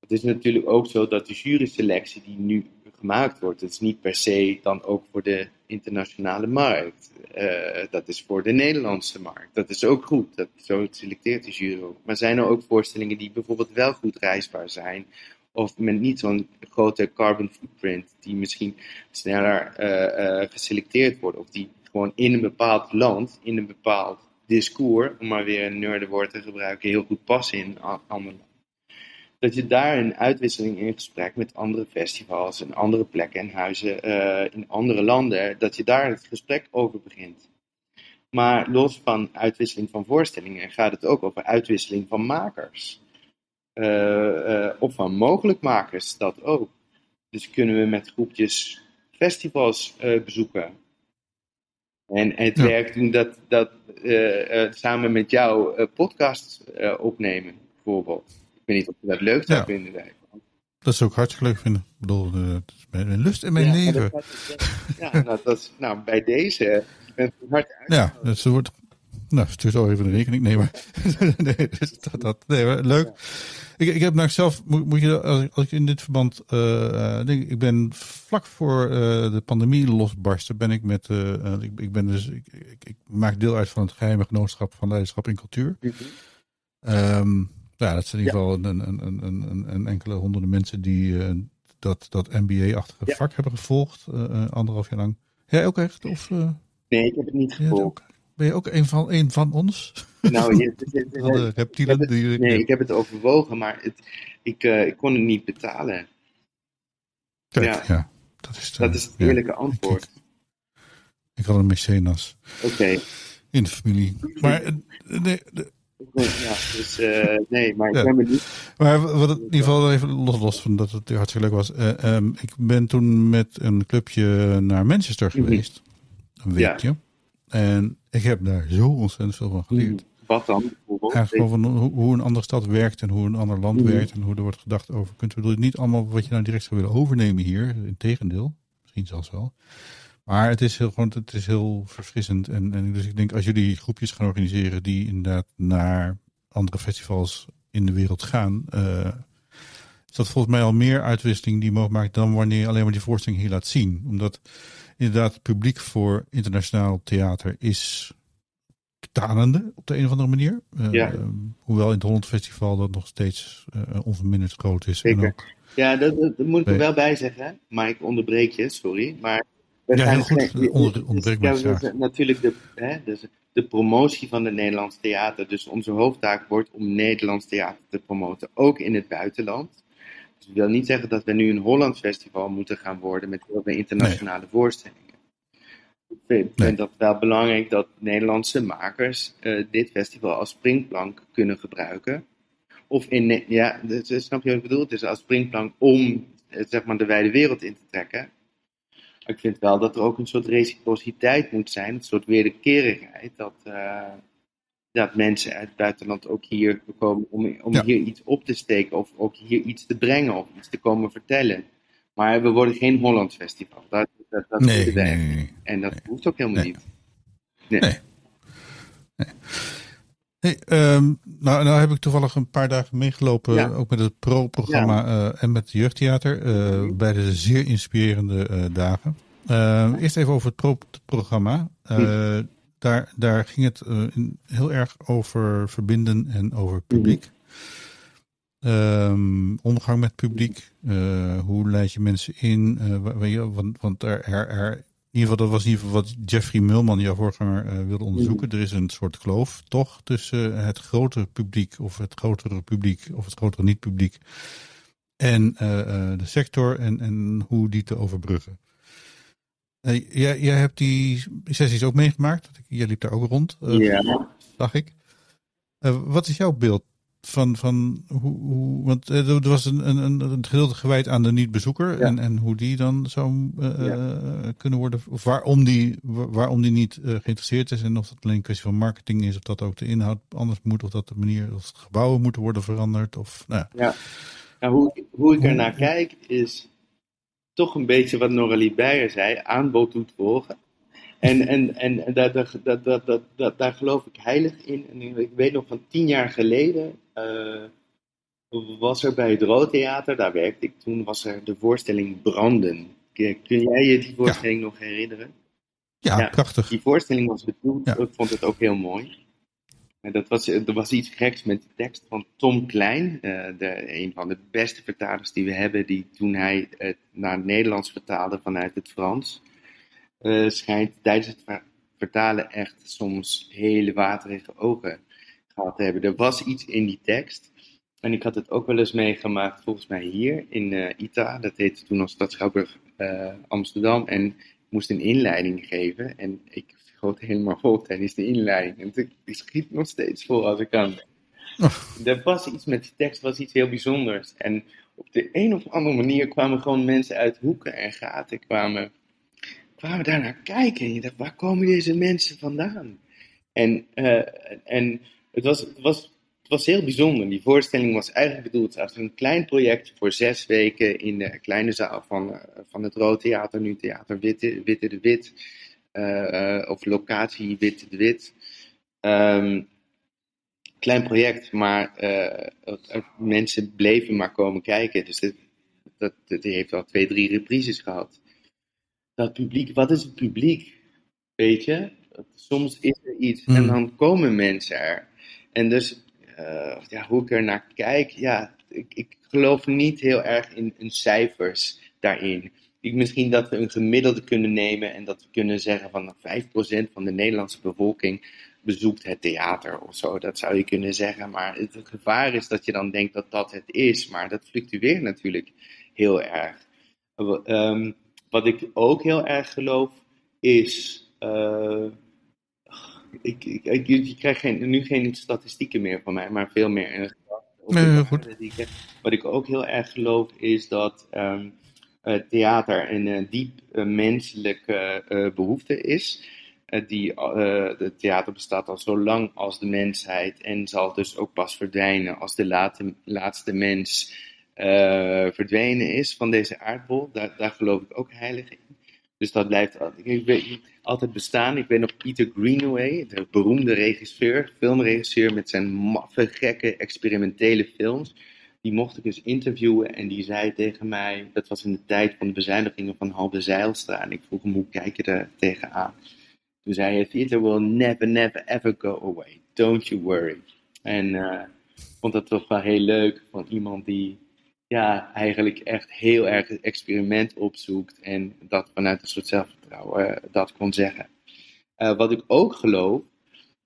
Het is natuurlijk ook zo dat de juryselectie die nu gemaakt wordt. Het is niet per se dan ook voor de internationale markt. Uh, dat is voor de Nederlandse markt. Dat is ook goed. Dat, zo selecteert de jury ook. Maar zijn er ook voorstellingen die bijvoorbeeld wel goed reisbaar zijn? Of met niet zo'n grote carbon footprint, die misschien sneller uh, uh, geselecteerd worden. Of die gewoon in een bepaald land, in een bepaald discours, om maar weer een nerdenwoord te gebruiken, heel goed passen in andere dat je daar een uitwisseling in gesprek met andere festivals en andere plekken en huizen uh, in andere landen, dat je daar het gesprek over begint. Maar los van uitwisseling van voorstellingen gaat het ook over uitwisseling van makers. Uh, uh, of van mogelijkmakers, dat ook. Dus kunnen we met groepjes festivals bezoeken. En het ja. werk doen dat, dat samen met jou podcast opnemen, bijvoorbeeld weet niet of je dat leuk zou ja. vinden. Dat zou ik hartstikke leuk vinden. Ik bedoel, dat is mijn lust in mijn ja, leven. Dat, ja, nou, dat is, nou, bij deze bent u hard. Ja, dat wordt. Nou, stuur zo even de rekening. Nee, maar. nee, dus dat, dat, nee, maar leuk. Ja. Ik, ik heb nou zelf, moet, moet je, als ik, als ik in dit verband, uh, denk, ik ben vlak voor uh, de pandemie losbarsten, ben ik met, uh, ik, ik ben dus, ik, ik, ik, maak deel uit van het geheime genootschap van leiderschap in cultuur. Mm -hmm. um, ja, dat zijn in ieder geval een, een, een, een, een enkele honderden mensen die uh, dat, dat MBA-achtige ja. vak hebben gevolgd, uh, anderhalf jaar lang. Jij ook echt? Of, uh, nee, ik heb het niet gevolgd. Ben je ook een van, een van ons? Nou, je, je, je, reptielen het, die, nee, ik heb het overwogen, maar het, ik, ik kon het niet betalen. Kijk, ja. ja. dat is, de, dat is het eerlijke antwoord. Ik, ik, had een mecenas. Oké. Okay. In de familie. Maar nee, de, ja, dus uh, nee, maar ik ja. ben benieuwd. Maar wat in ieder geval even los, los van dat het hartstikke leuk was. Uh, um, ik ben toen met een clubje naar Manchester geweest. Een weekje. Ja. En ik heb daar zo ontzettend veel van geleerd. Wat dan? Eigenlijk van hoe, hoe een andere stad werkt en hoe een ander land mm-hmm. werkt en hoe er wordt gedacht over. Kunt we niet allemaal wat je nou direct zou willen overnemen hier. Integendeel, misschien zelfs wel. Maar het is heel, gewoon, het is heel verfrissend. En, en dus ik denk, als jullie groepjes gaan organiseren die inderdaad naar andere festivals in de wereld gaan, uh, is dat volgens mij al meer uitwisseling die mogelijk maakt dan wanneer je alleen maar die voorstelling hier laat zien. Omdat inderdaad het publiek voor internationaal theater is tanende op de een of andere manier. Uh, ja. uh, hoewel in het Holland Festival dat nog steeds uh, onverminderd groot is. Zeker. Ook, ja, dat, dat, moet ik er wel bij zeggen. Maar ik onderbreek je, sorry. Maar ja, heel goed. Onder, ontbreek ja, dus, natuurlijk de, hè, dus de promotie van het Nederlands theater. Dus onze hoofdtaak wordt om Nederlands theater te promoten, ook in het buitenland. Dus dat wil niet zeggen dat we nu een Hollands festival moeten gaan worden met heel veel internationale nee. voorstellingen. Ik vind, nee. dat wel belangrijk dat Nederlandse makers uh, dit festival als springplank kunnen gebruiken. Of in, ja, dus, snap je wat ik bedoel? Het is als springplank om zeg maar, de wijde wereld in te trekken. Ik vind wel dat er ook een soort reciprociteit moet zijn, een soort wederkerigheid. Dat, uh, dat mensen uit het buitenland ook hier komen om, om ja. hier iets op te steken of ook hier iets te brengen of iets te komen vertellen. Maar we worden geen Holland Festival. Dat, dat, dat nee, nee, nee, En dat hoeft ook helemaal niet. Nee. nee. Hey, um, nou, nou heb ik toevallig een paar dagen meegelopen, ja. ook met het pro-programma ja. uh, en met het jeugdtheater, uh, mm. bij de zeer inspirerende uh, dagen. eerst even over het pro-programma. Mm. daar, daar ging het heel erg over verbinden en over publiek. Mm. Um, omgang met publiek, hoe leid je mensen in, want, want er, er, er ieder geval, dat was in ieder geval wat Jeffrey Mulman, jouw voorganger, wilde onderzoeken. Er is een soort kloof, toch, tussen het grotere publiek of het grotere publiek of het grotere niet-publiek en de sector en, en hoe die te overbruggen. jij, jij hebt die sessies ook meegemaakt. Jij liep daar ook rond. ja. Dacht ik. wat is jouw beeld van, van hoe, hoe want eh, er was een, een, een gedeelte gewijd aan de niet-bezoeker en, en hoe die dan zou uh, kunnen worden, of waarom die, waarom die niet uh, geïnteresseerd is en of dat alleen een kwestie van marketing is, of dat ook de inhoud anders moet, of dat de manier, of gebouwen moeten worden veranderd, of nou ja. ja. hoe, hoe ik er naar kijk is toch een beetje wat Noralie Beyer zei, aanbod doet volgen. En, en, en daar, daar, daar, daar, daar geloof ik heilig in. En ik weet nog van tien jaar geleden uh, was er bij het Roodtheater, daar werkte ik toen, was er de voorstelling Branden. Kun jij je die voorstelling nog herinneren? Ja, ja, prachtig. Die voorstelling was bedoeld, ja. ik vond het ook heel mooi. En dat was, er was iets geks met de tekst van Tom Klein, uh, de, een van de beste vertalers die we hebben, die toen hij het naar het Nederlands vertaalde vanuit het Frans, schijnt tijdens het vertalen echt soms hele waterige ogen gehad te hebben. Er was iets in die tekst. En ik had het ook wel eens meegemaakt, volgens mij hier in uh, ITA. Dat heette toen nog Stadschouwburg uh, Amsterdam. En ik moest een inleiding geven. En ik schoot helemaal vol tijdens de inleiding. En ik schiet nog steeds vol als ik kan. Oh. Er was iets met die tekst, was iets heel bijzonders. En op de een of andere manier kwamen gewoon mensen uit hoeken en gaten kwamen kwamen daar naar kijken. En je dacht, waar komen deze mensen vandaan? En, uh, en het, was, het, was, het was heel bijzonder. Die voorstelling was eigenlijk bedoeld als een klein project voor zes weken in de kleine zaal van, uh, van het Rood Theater, nu Theater Witte, Witte de Wit. Uh, of locatie Witte de Wit. Um, klein project, maar mensen bleven maar komen kijken. Dus dit, dat, dat, die heeft al twee, drie reprises gehad dat publiek, wat is het publiek? Weet je, soms is er iets en hmm. dan komen mensen er. En dus, uh, ja, hoe ik er naar kijk, ja, ik, ik geloof niet heel erg in, in cijfers daarin. Ik, misschien dat we een gemiddelde kunnen nemen en dat we kunnen zeggen van 5% van de Nederlandse bevolking bezoekt het theater of zo. Dat zou je kunnen zeggen. Maar het, gevaar is dat je dan denkt dat dat het is. Maar dat fluctueert natuurlijk heel erg. Um, wat ik ook heel erg geloof is. Uh, ik, ik, ik, je krijgt geen, nu geen statistieken meer van mij, maar veel meer een nee, goed. Wat ik ook heel erg geloof is dat um, theater een uh, diep menselijke behoefte is. die, het theater bestaat al zo lang als de mensheid en zal dus ook pas verdwijnen als de late, laatste mens uh, verdwenen is van deze aardbol. Daar, daar geloof ik ook heilig in. Dus dat blijft altijd bestaan. Ik ben nog Peter Greenaway, de beroemde regisseur, filmregisseur met zijn maffe, gekke, experimentele films. Die mocht ik dus interviewen en die zei tegen mij, dat was in de tijd van de bezuinigingen van Halbe Zeilstra. En ik vroeg hem, hoe kijk je er tegenaan? Toen zei hij, theater will never, never, ever go away. Don't you worry. En uh, ik vond dat toch wel heel leuk van iemand die ja, eigenlijk echt heel erg het experiment opzoekt en dat vanuit een soort zelfvertrouwen uh, dat kon zeggen. Uh, wat ik ook geloof,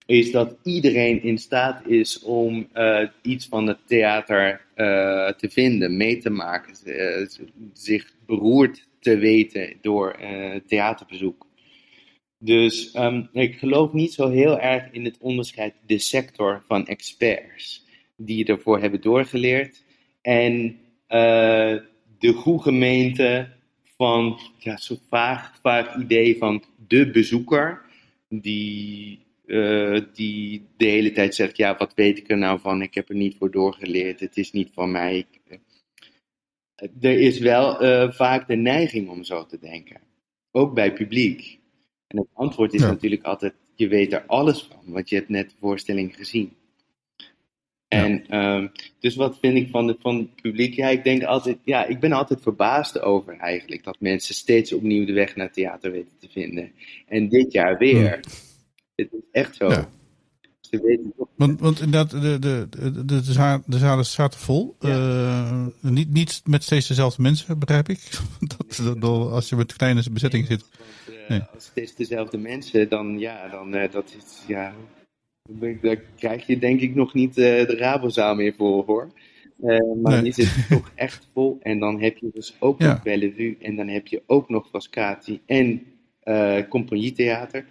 is dat iedereen in staat is om uh, iets van het theater te vinden, mee te maken, zich beroerd te weten door theaterbezoek. Dus um, ik geloof niet zo heel erg in het onderscheid de sector van experts die ervoor hebben doorgeleerd en uh, de goede gemeente van ja, zo'n vaag, vaag idee van de bezoeker, die, uh, die de hele tijd zegt: Ja, wat weet ik er nou van? Ik heb er niet voor doorgeleerd, het is niet van mij. Eh, er is wel uh, vaak de neiging om zo te denken, ook bij publiek. En het antwoord is natuurlijk altijd: Je weet er alles van, want je hebt net de voorstelling gezien. En um, dus wat vind ik van, de, van het publiek? Ja, ik denk altijd, ja, ik ben altijd verbaasd over eigenlijk dat mensen steeds opnieuw de weg naar theater weten te vinden. En dit jaar weer. Het is echt zo. Ja. Ze weten want, want inderdaad, de, de, de, de, de zalen zaten vol. Ja. Uh, niet, niet met steeds dezelfde mensen, begrijp ik. dat, dat, als je met kleine bezetting zit, Nee. als het is dezelfde mensen, dan ja, dan eh, dat is, ja, daar krijg je denk ik nog niet eh, de Rabozaal meer voor hoor. Eh, maar Nee. is het toch echt vol. En dan heb je dus ook Ja. nog Bellevue en dan heb je ook nog Frascati en eh Compagnietheater.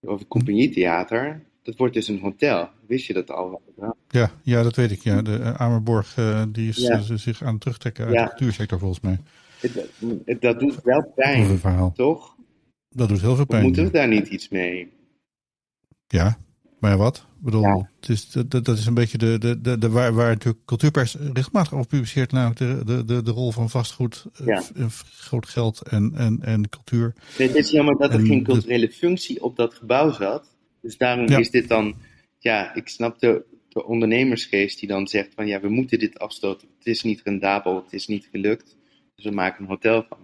Of het Compagnietheater, dat wordt dus een hotel. Wist je dat al? Ja, ja, dat weet ik. Ja. De uh, Amerborg die is Ja. zich aan het terugtrekken uit Ja. de cultuursector volgens mij. Het- dat doet wel pijn, verhaal. toch? Dat doet heel veel We pijn. moeten we daar niet iets mee? Ja, maar wat? Ik bedoel, Ja. het is, dat, dat is een beetje de, de, de, de waar, waar natuurlijk cultuurpers regelmatig over publiceert, namelijk de, de, de, de rol van vastgoed, eh, Ja. eh, groot geld en, en, en cultuur. Nee, het is jammer dat er En geen culturele functie op dat gebouw zat. Dus daarom Ja. is dit dan, ja, ik snap de, de ondernemersgeest die dan zegt van ja, we moeten dit afstoten. Het is niet rendabel, het is niet gelukt. Dus we maken een hotel van.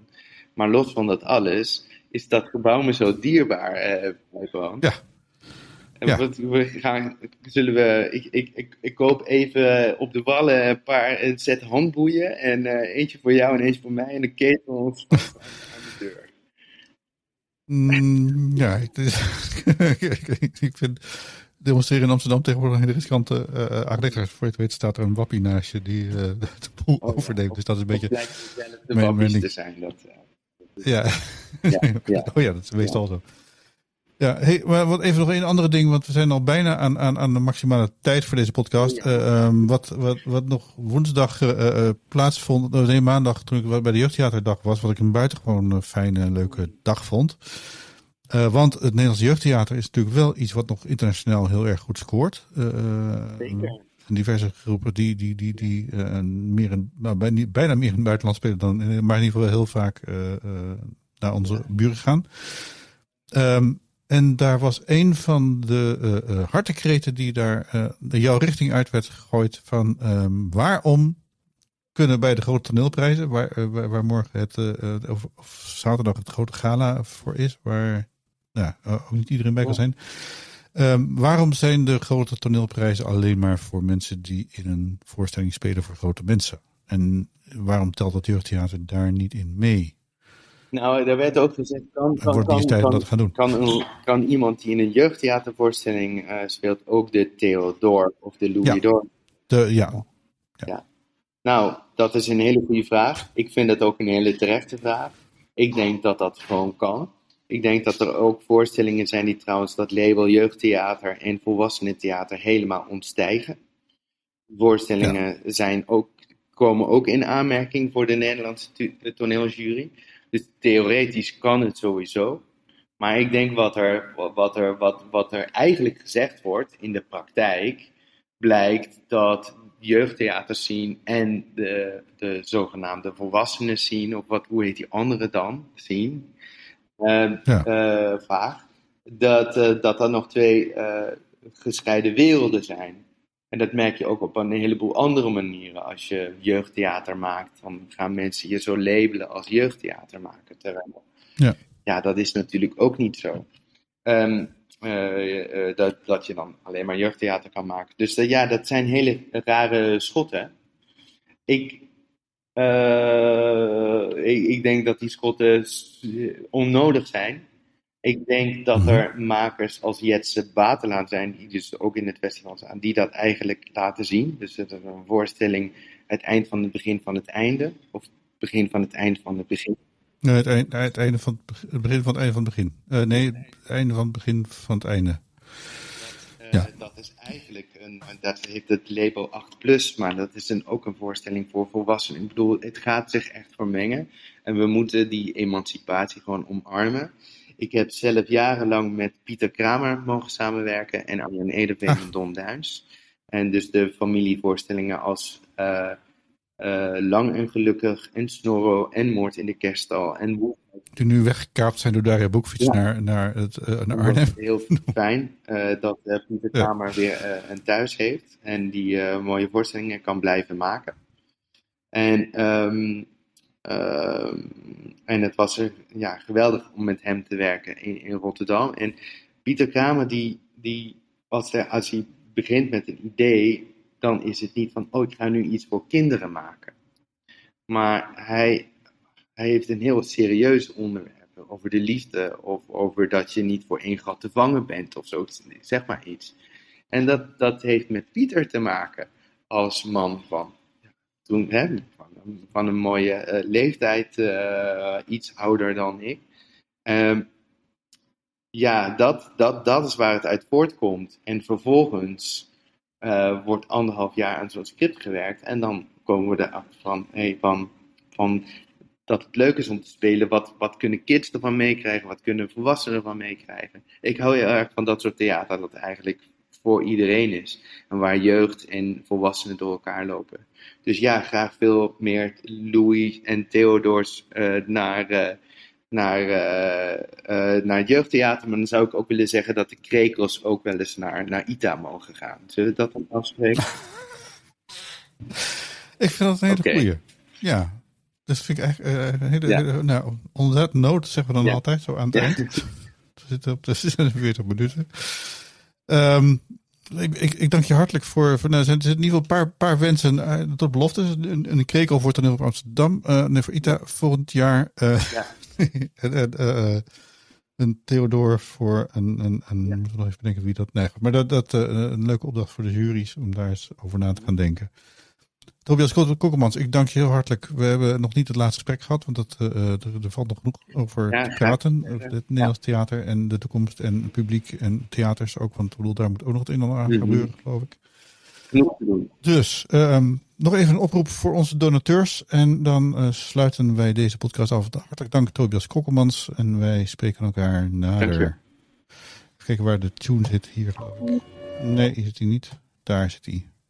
Maar los van dat alles, is dat gebouw me zo dierbaar, eh, gewoon. Ja. Ja. wat, we gaan, zullen we, ik, ik, ik, ik koop even op de wallen een paar, een set handboeien en eh, eentje voor jou en eentje voor mij en een ketel aan, aan de deur. Mm, ja, ik, ik, ik vind demonstreren in Amsterdam tegenwoordig een hele riskante uh. Voor je het weet staat er een wappie naast je die eh, de boel Oh, ja. overneemt. Dus dat is een beetje... het de wappies te zijn. Dat, Ja. Ja, ja. Oh ja, dat is meestal zo. Ja, hey, maar wat even nog een andere ding, want we zijn al bijna aan, aan, aan de maximale tijd voor deze podcast. Ja. Eh, ehm, wat, wat, wat nog woensdag eh, plaatsvond, nee, maandag toen ik bij de Jeugdtheaterdag was, wat ik een buitengewoon fijne en leuke dag vond. Want het Nederlands Jeugdtheater is natuurlijk wel iets wat nog internationaal heel erg goed scoort. Zeker. diverse groepen die, die, die, die meer in, nou, bijna, bijna meer in het buitenland spelen dan, maar in ieder geval heel vaak naar onze buren gaan. Ehm, en daar was een van de eh, hartekreten die daar de jouw richting uit werd gegooid van ehm, waarom kunnen bij de grote toneelprijzen, waar, waar, morgen het, of, of zaterdag het grote gala voor is, waar eh, ook niet iedereen bij kan zijn. Ehm, waarom zijn de grote toneelprijzen alleen maar voor mensen die in een voorstelling spelen voor grote mensen? En waarom telt het jeugdtheater daar niet in mee? Nou, daar werd ook gezegd, kan, iemand die in een jeugdtheatervoorstelling eh, speelt ook de Theodor of de Louis Ja. De, ja, Nou, dat is een hele goede vraag. Ik vind dat ook een hele terechte vraag. Ik denk dat dat gewoon kan. Ik denk dat er ook voorstellingen zijn die trouwens dat label jeugdtheater en volwassenentheater helemaal ontstijgen. Voorstellingen zijn ook, komen ook in aanmerking voor de Nederlandse toneeljury. Dus theoretisch kan het sowieso. Maar ik denk wat er, wat, er, wat, wat er eigenlijk gezegd wordt in de praktijk, blijkt dat jeugdtheaters zien en de, de zogenaamde volwassenen zien, of wat, hoe heet die andere dan, zien, eh, Ja. eh, vaag, dat, eh, dat er nog twee eh, gescheiden werelden zijn. En dat merk je ook op een heleboel andere manieren. Als je jeugdtheater maakt, dan gaan mensen je zo labelen als jeugdtheatermaker. Terwijl, Ja. ja, dat is natuurlijk ook niet zo. Ehm, eh, eh, dat, dat je dan alleen maar jeugdtheater kan maken. Dus eh, ja, dat zijn hele rare schotten. Ik, ik, ik denk dat die schotten onnodig zijn. Ik denk dat Mhm. er makers als Jetse Batelaan zijn, die dus ook in het festival staan, die dat eigenlijk laten zien. Dus het is een voorstelling, het eind van het begin van het einde, of het begin van het eind van het begin. Nee, het, eind, het einde van het, beg- het begin van het einde van het begin. Eh, nee, het einde van het begin van het einde. Eh, Ja. Dat is eigenlijk een, dat heeft het label 8 plus, maar dat is een, ook een voorstelling voor volwassenen. Ik bedoel, het gaat zich echt vermengen en we moeten die emancipatie gewoon omarmen. Ik heb zelf jarenlang met Pieter Kramer mogen samenwerken en Arjen Edeveen Ah. en Don Duins. En dus de familievoorstellingen als eh, eh, Lang en Gelukkig en Snorro en Moord in de Kerststal en Die nu weggekaapt zijn door Daria Boekfiets Ja. naar, naar, het, eh, naar Arnhem. heel fijn dat Pieter Ja. Kramer weer een thuis heeft en die mooie voorstellingen kan blijven maken. En, ehm, ehm, en het was er, ja, geweldig om met hem te werken in, in Rotterdam. En Pieter Kramer, die, die, als, als hij begint met een idee, dan is het niet van, oh, ik ga nu iets voor kinderen maken. Maar hij, hij heeft een heel serieus onderwerp. over de liefde of over dat je niet voor één gat te vangen bent of zo, zeg maar iets. En dat, dat heeft met Pieter te maken als man van, toen, hè, van, van een mooie uh, leeftijd, uh, iets ouder dan ik. Um, ja, dat, dat, dat is waar het uit voortkomt. En vervolgens uh, wordt anderhalf jaar aan zo'n script gewerkt. En dan komen we erachter van, hey, van, van dat het leuk is om te spelen. Wat, wat kunnen kids ervan meekrijgen? Wat kunnen volwassenen ervan meekrijgen? Ik hou heel erg van dat soort theater dat eigenlijk voor iedereen is. En waar jeugd en volwassenen door elkaar lopen. Dus ja, graag veel meer Louis en Theodors uh, naar, uh, naar, uh, naar het jeugdtheater. Maar dan zou ik ook willen zeggen dat de krekels ook wel eens naar, naar ITA mogen gaan. Zullen we dat dan afspreken? ik vind dat een hele okay. goeie. Ja, dus vind ik eigenlijk een hele, ja. hele nou, onder dat nood zeggen we dan ja. altijd zo aan het ja. eind. We zitten op de 46 minuten. Um, ik, ik, ik, dank je hartelijk voor. voor nou, er zijn in ieder geval een paar, paar wensen uh, tot beloftes. Een, een krekel voor toneel op Amsterdam. Uh, nee, voor ITA volgend jaar. Uh, ja. en, een Theodor voor een. een, een ja. Ik even denken wie dat. Nee, maar dat, dat een leuke opdracht voor de jury's om daar eens over na te gaan denken. Tobias Kokkemans, ik dank je heel hartelijk. We hebben nog niet het laatste gesprek gehad, want dat, uh, er, er, valt nog genoeg over ja, te praten. Over het Nederlands theater en de toekomst en publiek en theaters ook. Want ik bedoel, daar moet ook nog het een en ander aan Mhm. gebeuren, geloof ik. Dus um, nog even een oproep voor onze donateurs. En dan uh, sluiten wij deze podcast af. Hartelijk dank Tobias Kokkemans. En wij spreken elkaar nader. Even kijken waar de tune zit. Hier geloof ik. Nee, hier zit hij niet. Daar zit hij.